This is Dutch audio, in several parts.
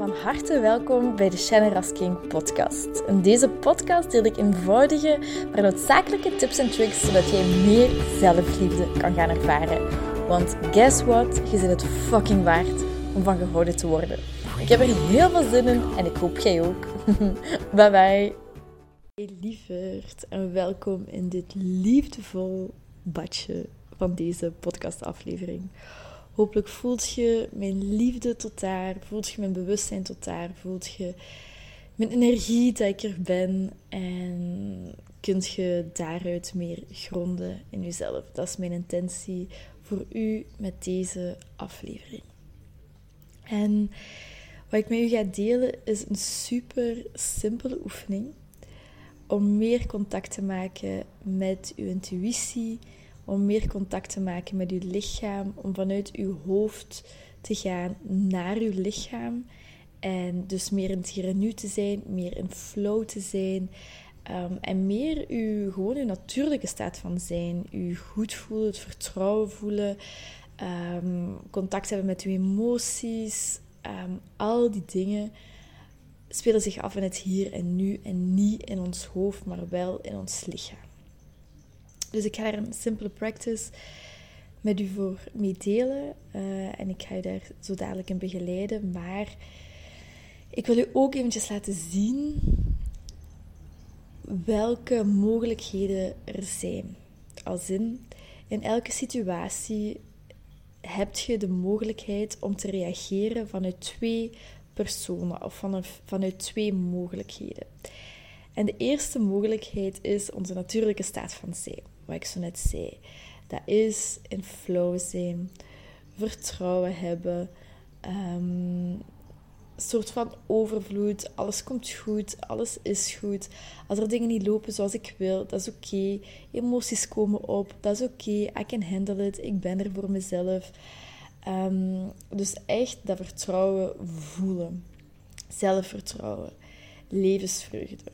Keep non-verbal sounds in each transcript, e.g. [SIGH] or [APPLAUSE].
Van harte welkom bij de Shannon Rasking podcast. In deze podcast deel ik eenvoudige, maar noodzakelijke tips en tricks zodat jij meer zelfliefde kan gaan ervaren. Want guess what? Je zit het fucking waard om van gehouden te worden. Ik heb er heel veel zin in en ik hoop jij ook. [LAUGHS] bye bye. Hey lieverd en welkom in dit liefdevol badje van deze podcastaflevering. Hopelijk voelt je mijn liefde tot daar, voelt je mijn bewustzijn tot daar, voelt je mijn energie dat ik er ben en kunt je daaruit meer gronden in jezelf. Dat is mijn intentie voor u met deze aflevering. En wat ik met u ga delen is een super simpele oefening om meer contact te maken met uw intuïtie, om meer contact te maken met uw lichaam, om vanuit uw hoofd te gaan naar uw lichaam. En dus meer in het hier en nu te zijn, meer in flow te zijn. Ehm, en meer uw, gewoon uw natuurlijke staat van zijn. U goed voelen, het vertrouwen voelen. Um, contact hebben met uw emoties. Ehm, al die dingen spelen zich af in het hier en nu. En niet in ons hoofd, maar wel in ons lichaam. Dus ik ga daar een simpele practice met u voor mee delen. Uh, en ik ga je daar zo dadelijk in begeleiden. Maar ik wil u ook eventjes laten zien welke mogelijkheden er zijn. Als in, in elke situatie heb je de mogelijkheid om te reageren vanuit twee personen of vanuit twee mogelijkheden. En de eerste mogelijkheid is onze natuurlijke staat van zijn wat ik zo net zei. Dat is in flow zijn, vertrouwen hebben, um, soort van overvloed. Alles komt goed, alles is goed. Als er dingen niet lopen zoals ik wil, dat is oké. Emoties komen op, dat is oké. I can handle it, ik ben er voor mezelf. Um, dus echt dat vertrouwen voelen. Zelfvertrouwen. Levensvreugde.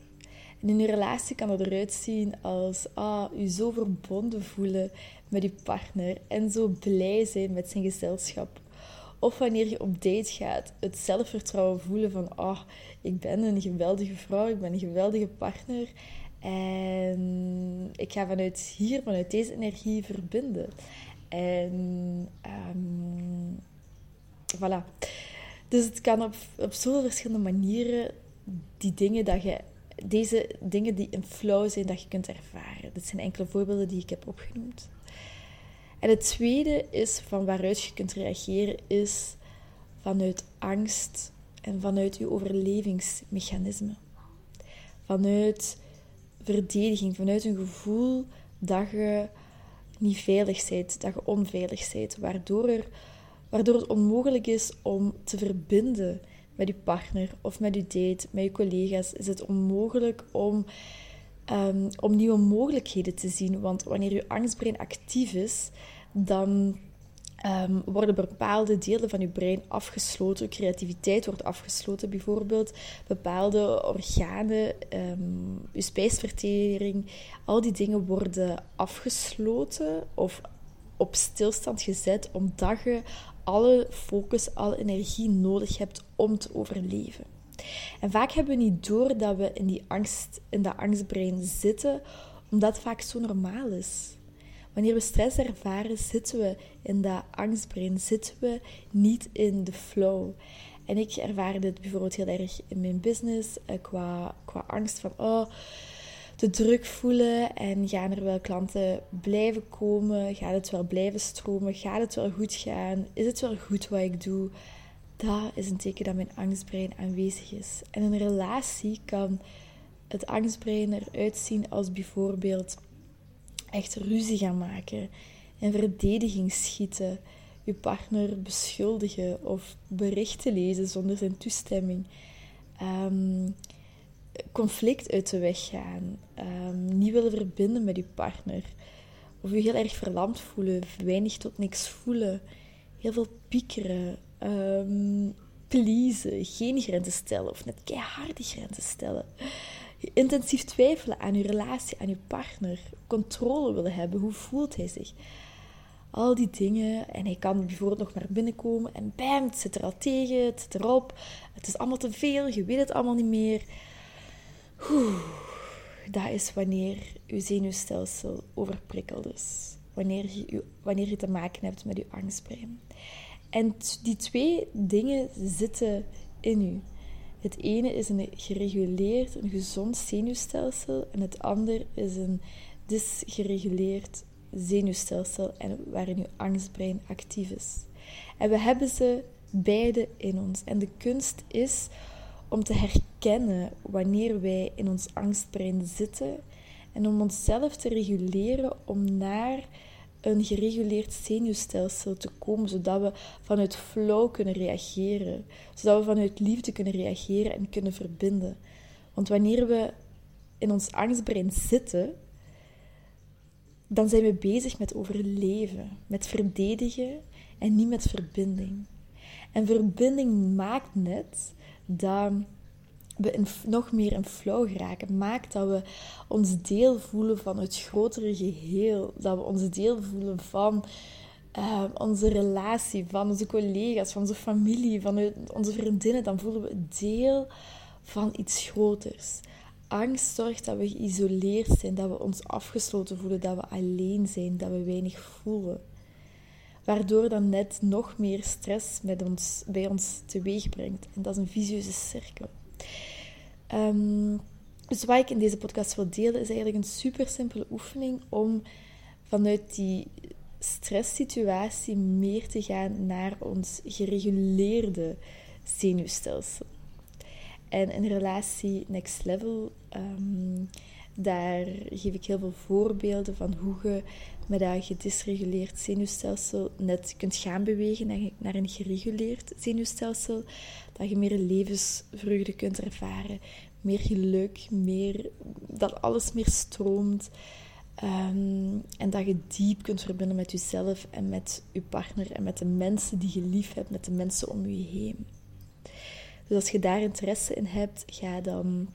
In je relatie kan het eruit zien als ah, je zo verbonden voelen met je partner en zo blij zijn met zijn gezelschap. Of wanneer je op date gaat, het zelfvertrouwen voelen van ah, ik ben een geweldige vrouw, ik ben een geweldige partner. En ik ga vanuit hier, vanuit deze energie verbinden. En um, voilà. Dus het kan op, op zoveel verschillende manieren die dingen dat je deze dingen die in flow zijn, dat je kunt ervaren. Dit zijn enkele voorbeelden die ik heb opgenoemd. En het tweede is van waaruit je kunt reageren, is vanuit angst en vanuit je overlevingsmechanisme. Vanuit verdediging, vanuit een gevoel dat je niet veilig bent, dat je onveilig bent, waardoor, er, waardoor het onmogelijk is om te verbinden met je partner of met je date, met je collega's, is het onmogelijk om, um, om nieuwe mogelijkheden te zien. Want wanneer je angstbrein actief is, dan um, worden bepaalde delen van je brein afgesloten. Creativiteit wordt afgesloten, bijvoorbeeld. Bepaalde organen, um, je spijsvertering, al die dingen worden afgesloten of op stilstand gezet, omdat je alle focus, alle energie nodig hebt om te overleven. En vaak hebben we niet door dat we in die angst, in dat angstbrein zitten, omdat vaak zo normaal is. Wanneer we stress ervaren, zitten we in dat angstbrein, zitten we niet in de flow. En ik ervaar dit bijvoorbeeld heel erg in mijn business, eh, qua, qua angst van, oh, te druk voelen en gaan er wel klanten blijven komen? Gaat het wel blijven stromen? Gaat het wel goed gaan? Is het wel goed wat ik doe? Dat is een teken dat mijn angstbrein aanwezig is. En in een relatie kan het angstbrein eruit zien als bijvoorbeeld echt ruzie gaan maken, in verdediging schieten, je partner beschuldigen of berichten lezen zonder zijn toestemming. Um, conflict uit de weg gaan, um, niet willen verbinden met je partner, of je heel erg verlamd voelen, weinig tot niks voelen, heel veel piekeren, um, pleasen, geen grenzen stellen of net keiharde grenzen stellen. Intensief twijfelen aan je relatie, aan je partner, controle willen hebben, hoe voelt hij zich? al die dingen. En hij kan bijvoorbeeld nog naar binnen komen en bam, het zit er al tegen, het zit erop. Het is allemaal te veel, je weet het allemaal niet meer. Dat is wanneer je zenuwstelsel overprikkeld is. Wanneer je, wanneer je te maken hebt met je angstbrein. En die twee dingen zitten in u. Het ene is een gereguleerd, een gezond zenuwstelsel en het andere is een dysgereguleerd zenuwstelsel en waarin je angstbrein actief is. En we hebben ze beide in ons. En de kunst is om te herkennen wanneer wij in ons angstbrein zitten en om onszelf te reguleren om naar een gereguleerd zenuwstelsel te komen, zodat we vanuit flow kunnen reageren, zodat we vanuit liefde kunnen reageren en kunnen verbinden. Want wanneer we in ons angstbrein zitten, dan zijn we bezig met overleven, met verdedigen en niet met verbinding. En verbinding maakt net dat we nog meer in flow geraken. Maakt dat we ons deel voelen van het grotere geheel. Dat we ons deel voelen van uh, onze relatie, van onze collega's, van onze familie, van onze vriendinnen. Dan voelen we deel van iets groters. Angst zorgt dat we geïsoleerd zijn, dat we ons afgesloten voelen, dat we alleen zijn, dat we weinig voelen. Waardoor dan net nog meer stress met ons, bij ons teweeg brengt. En dat is een vicieuze cirkel. Um, dus wat ik in deze podcast wil delen, is eigenlijk een super simpele oefening om vanuit die stresssituatie meer te gaan naar ons gereguleerde zenuwstelsel. En in relatie Next Level, ehm, daar geef ik heel veel voorbeelden van hoe je met dat gedisreguleerd zenuwstelsel net kunt gaan bewegen naar, een gereguleerd zenuwstelsel. Dat je meer levensvreugde kunt ervaren, meer geluk, meer, dat alles meer stroomt. Ehm, en dat je diep kunt verbinden met jezelf en met je partner en met de mensen die je lief hebt, met de mensen om je heen. Dus als je daar interesse in hebt, ga dan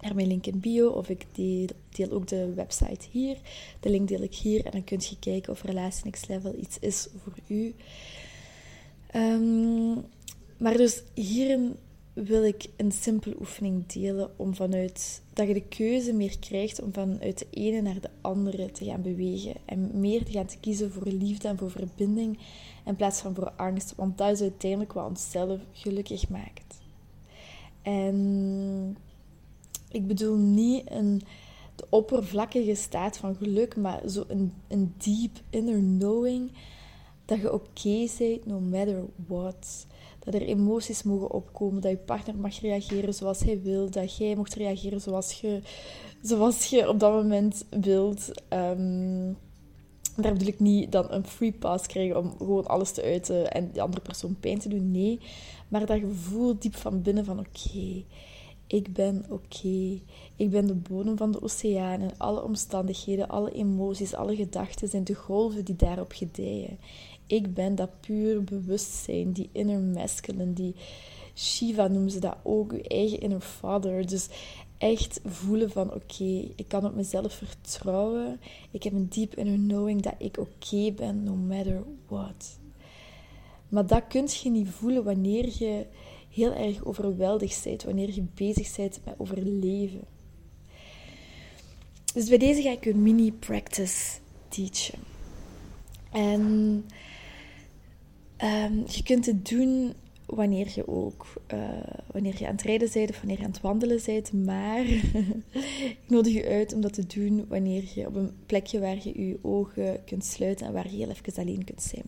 naar mijn link in bio of ik deel, deel, ook de website hier. De link deel ik hier en dan kun je kijken of Relatie Next Level iets is voor u. Ehm, maar dus hierin wil ik een simpele oefening delen om vanuit dat je de keuze meer krijgt om vanuit de ene naar de andere te gaan bewegen en meer te gaan kiezen voor liefde en voor verbinding in plaats van voor angst, want dat is uiteindelijk wat onszelf gelukkig maakt. En ik bedoel niet een de oppervlakkige staat van geluk, maar zo een, een deep inner knowing dat je oké okay bent no matter what. Dat er emoties mogen opkomen, dat je partner mag reageren zoals hij wil, dat jij mocht reageren zoals je, zoals je op dat moment wilt. Um, daar bedoel ik niet dan een free pass krijgen om gewoon alles te uiten en de andere persoon pijn te doen. Nee, maar dat gevoel diep van binnen van oké, ik ben oké. Ik ben de bodem van de oceaan en alle omstandigheden, alle emoties, alle gedachten zijn de golven die daarop gedijen. Ik ben dat puur bewustzijn, die inner masculine, die Shiva noemen ze dat ook, uw eigen inner father. Dus echt voelen van oké, ik kan op mezelf vertrouwen. Ik heb een deep inner knowing dat ik oké ben, no matter what. Maar dat kun je niet voelen wanneer je heel erg overweldigd bent, wanneer je bezig bent met overleven. Dus bij deze ga ik een mini-practice teachen. En um, je kunt het doen wanneer je ook, uh, wanneer je aan het rijden bent of wanneer je aan het wandelen bent. Maar [LAUGHS] ik nodig je uit om dat te doen wanneer je op een plekje waar je je ogen kunt sluiten en waar je heel even alleen kunt zijn.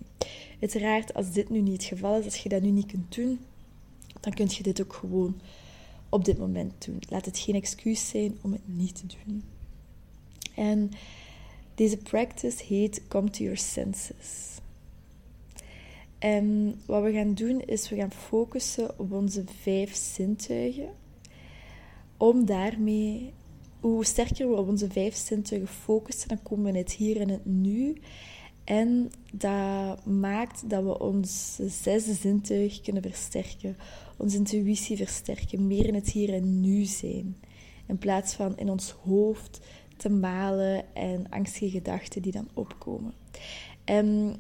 Uiteraard, als dit nu niet het geval is, als je dat nu niet kunt doen, dan kun je dit ook gewoon op dit moment doen. Laat het geen excuus zijn om het niet te doen. En deze practice heet Come to Your Senses. En wat we gaan doen is we gaan focussen op onze vijf zintuigen. Om daarmee, hoe sterker we op onze vijf zintuigen focussen, dan komen we het hier en het nu. En dat maakt dat we onze zesde zintuig kunnen versterken, onze intuïtie versterken, meer in het hier en nu zijn. In plaats van in ons hoofd te malen en angstige gedachten die dan opkomen. En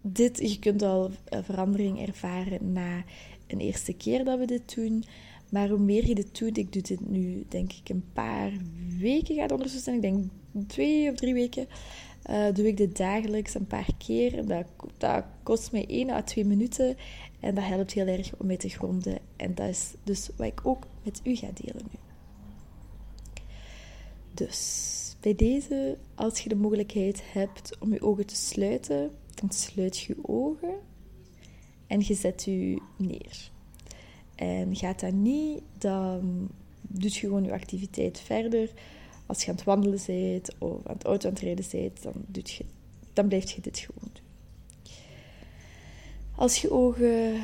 dit, je kunt al verandering ervaren na een eerste keer dat we dit doen. Maar hoe meer je dit doet, ik doe dit nu denk ik een paar weken gaat zijn. Ik denk twee of drie weken. Uh, doe ik dit dagelijks een paar keer. Dat, kost mij 1 à 2 minuten. En dat helpt heel erg om mee te gronden. En dat is dus wat ik ook met u ga delen nu. Dus bij deze, als je de mogelijkheid hebt om je ogen te sluiten, dan sluit je je ogen en je zet je neer. En gaat dat niet, dan doet je gewoon je activiteit verder. Als je aan het wandelen bent of aan het auto aan het rijden bent, dan, doet je, dan blijf je dit gewoon doen. Als je ogen,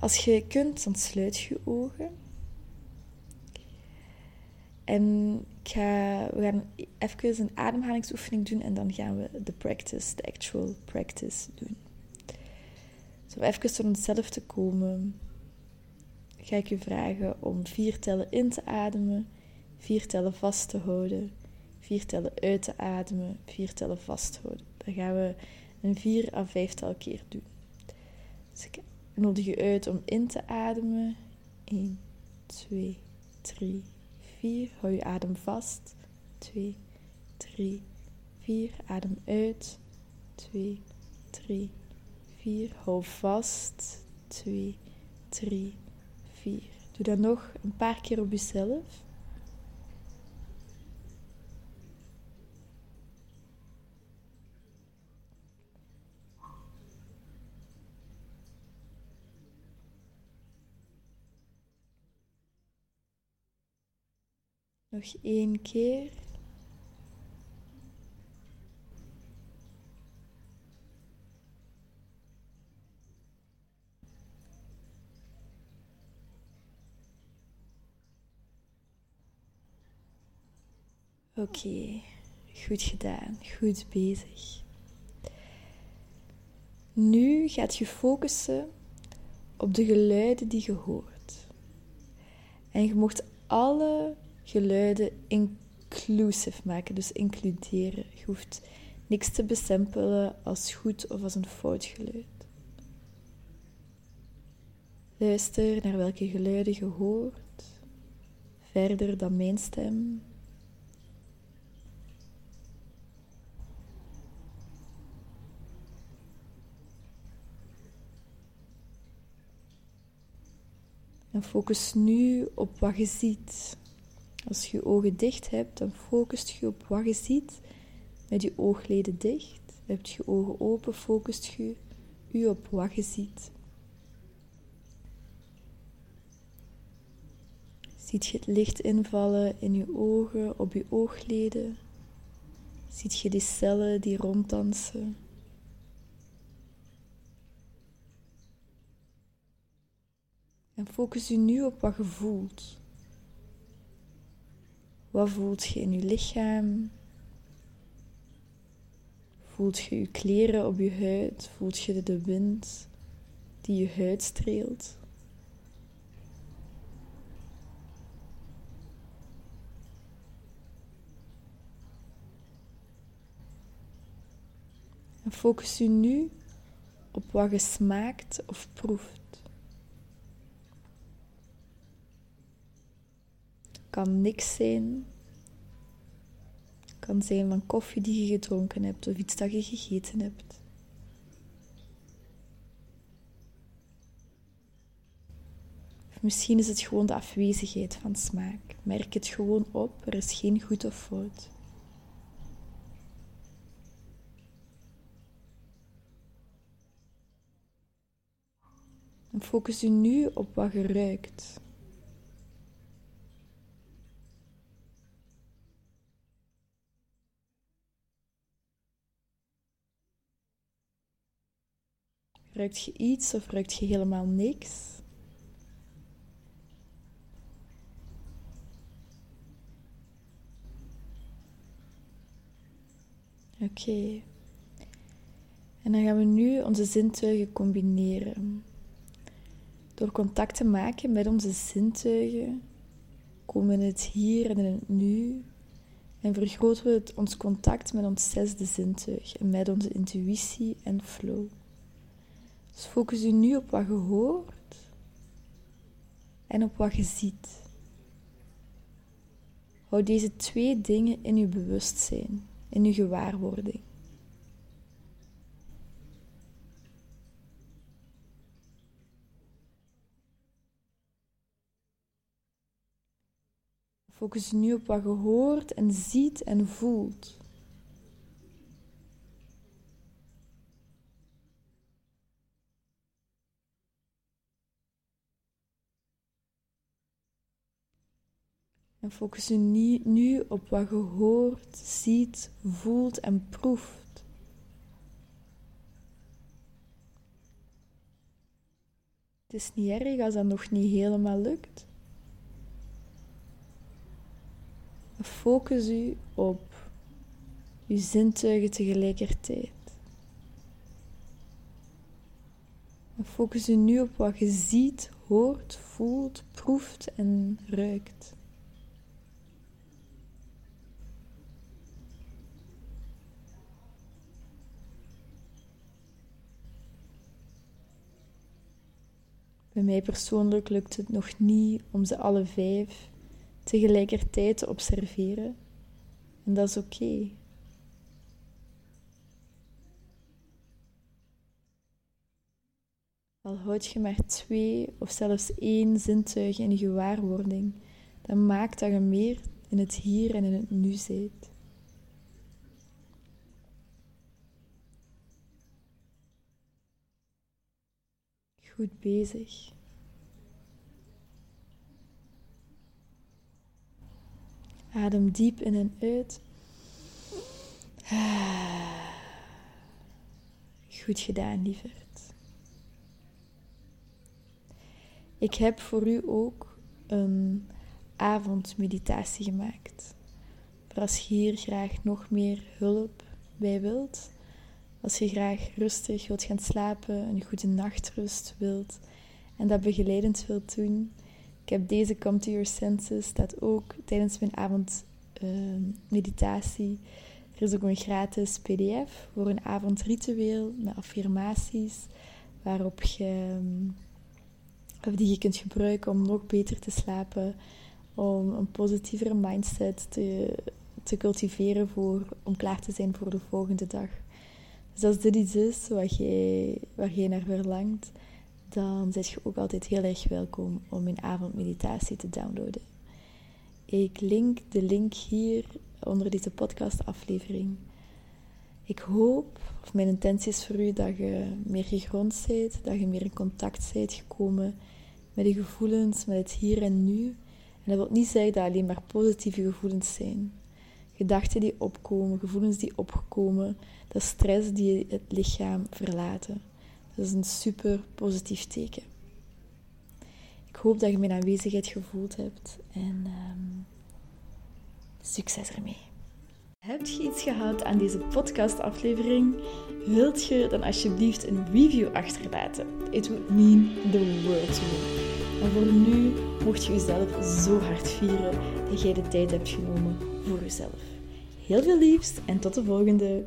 als je kunt, dan sluit je ogen. En we gaan even een ademhalingsoefening doen en dan gaan we de practice, de actual practice doen. Zo even tot onszelf te komen, ga ik je vragen om vier tellen in te ademen, vier tellen vast te houden, vier tellen uit te ademen, vier tellen vasthouden. Dan gaan we een vier à vijftal keer doen. Dus ik nodig je uit om in te ademen. 1, 2, 3, 4. Hou je adem vast. 2, 3, 4. Adem uit. 2, 3, 4. Hou vast. 2, 3, 4. Doe dat nog een paar keer op jezelf. Nog één keer. Oké, goed gedaan, goed bezig. Nu gaat je focussen op de geluiden die je hoort. En je mocht alle geluiden inclusive maken, dus includeren. Je hoeft niks te bestempelen als goed of als een fout geluid. Luister naar welke geluiden je hoort, verder dan mijn stem. En focus nu op wat je ziet. Als je je ogen dicht hebt, dan focust je op wat je ziet met je oogleden dicht. Heb je ogen open, focust je u op wat je ziet. Ziet je het licht invallen in je ogen, op je oogleden? Ziet je die cellen die ronddansen? En focus je nu op wat je voelt. Wat voelt je in je lichaam? Voelt je je kleren op je huid? Voelt je de wind die je huid streelt? En focus je nu op wat je smaakt of proeft. Kan niks zijn. kan zijn van koffie die je gedronken hebt of iets dat je gegeten hebt. Of misschien is het gewoon de afwezigheid van smaak. Merk het gewoon op, er is geen goed of fout. Focus je nu op wat je ruikt. Ruikt je iets of ruikt je helemaal niks? Oké. En dan gaan we nu onze zintuigen combineren. Door contact te maken met onze zintuigen komen we het hier en in het nu en vergroten we het, ons contact met ons zesde zintuig en met onze intuïtie en flow. Dus focus je nu op wat je hoort en op wat je ziet. Hou deze twee dingen in je bewustzijn, in je gewaarwording. Focus nu op wat je hoort en ziet en voelt. Focus je nu, op wat je hoort, ziet, voelt en proeft. Het is niet erg als dat nog niet helemaal lukt. Focus u op uw zintuigen tegelijkertijd. focus u nu op wat je ziet, hoort, voelt, proeft en ruikt. Bij mij persoonlijk lukt het nog niet om ze alle vijf tegelijkertijd te observeren. En dat is oké. Al houd je maar twee of zelfs één zintuig in gewaarwording, dan maakt dat je meer in het hier en in het nu zit. Goed bezig. Adem diep in en uit. [SIGHS] Goed gedaan, lieverd. Ik heb voor u ook een avondmeditatie gemaakt. Voor als je hier graag nog meer hulp bij wilt, als je graag rustig wilt gaan slapen, een goede nachtrust wilt en dat begeleidend wilt doen, ik heb deze Come to Your Senses, staat ook tijdens mijn avondmeditatie. Er is ook een gratis pdf voor een avondritueel met affirmaties, waarop je, of die je kunt gebruiken om nog beter te slapen, om een positievere mindset te, te cultiveren voor, om klaar te zijn voor de volgende dag. Dus als dit iets is wat jij, waar jij naar verlangt, dan zit je ook altijd heel erg welkom om mijn avondmeditatie te downloaden. Ik link de link hier onder deze podcastaflevering. Ik hoop, of mijn intentie is voor u, dat je meer gegrond bent, dat je meer in contact bent gekomen met de gevoelens, met het hier en nu. En dat wil niet zeggen dat alleen maar positieve gevoelens zijn. Gedachten die opkomen, gevoelens die opkomen, dat stress die het lichaam verlaten. Dat is een super positief teken. Ik hoop dat je mijn aanwezigheid gevoeld hebt en um, succes ermee. Heb je iets gehad aan deze podcastaflevering? Wilt je dan alsjeblieft een review achterlaten? It would mean the world to me. En voor nu mocht je jezelf zo hard vieren dat jij de tijd hebt genomen voor jezelf. Heel veel liefst en tot de volgende!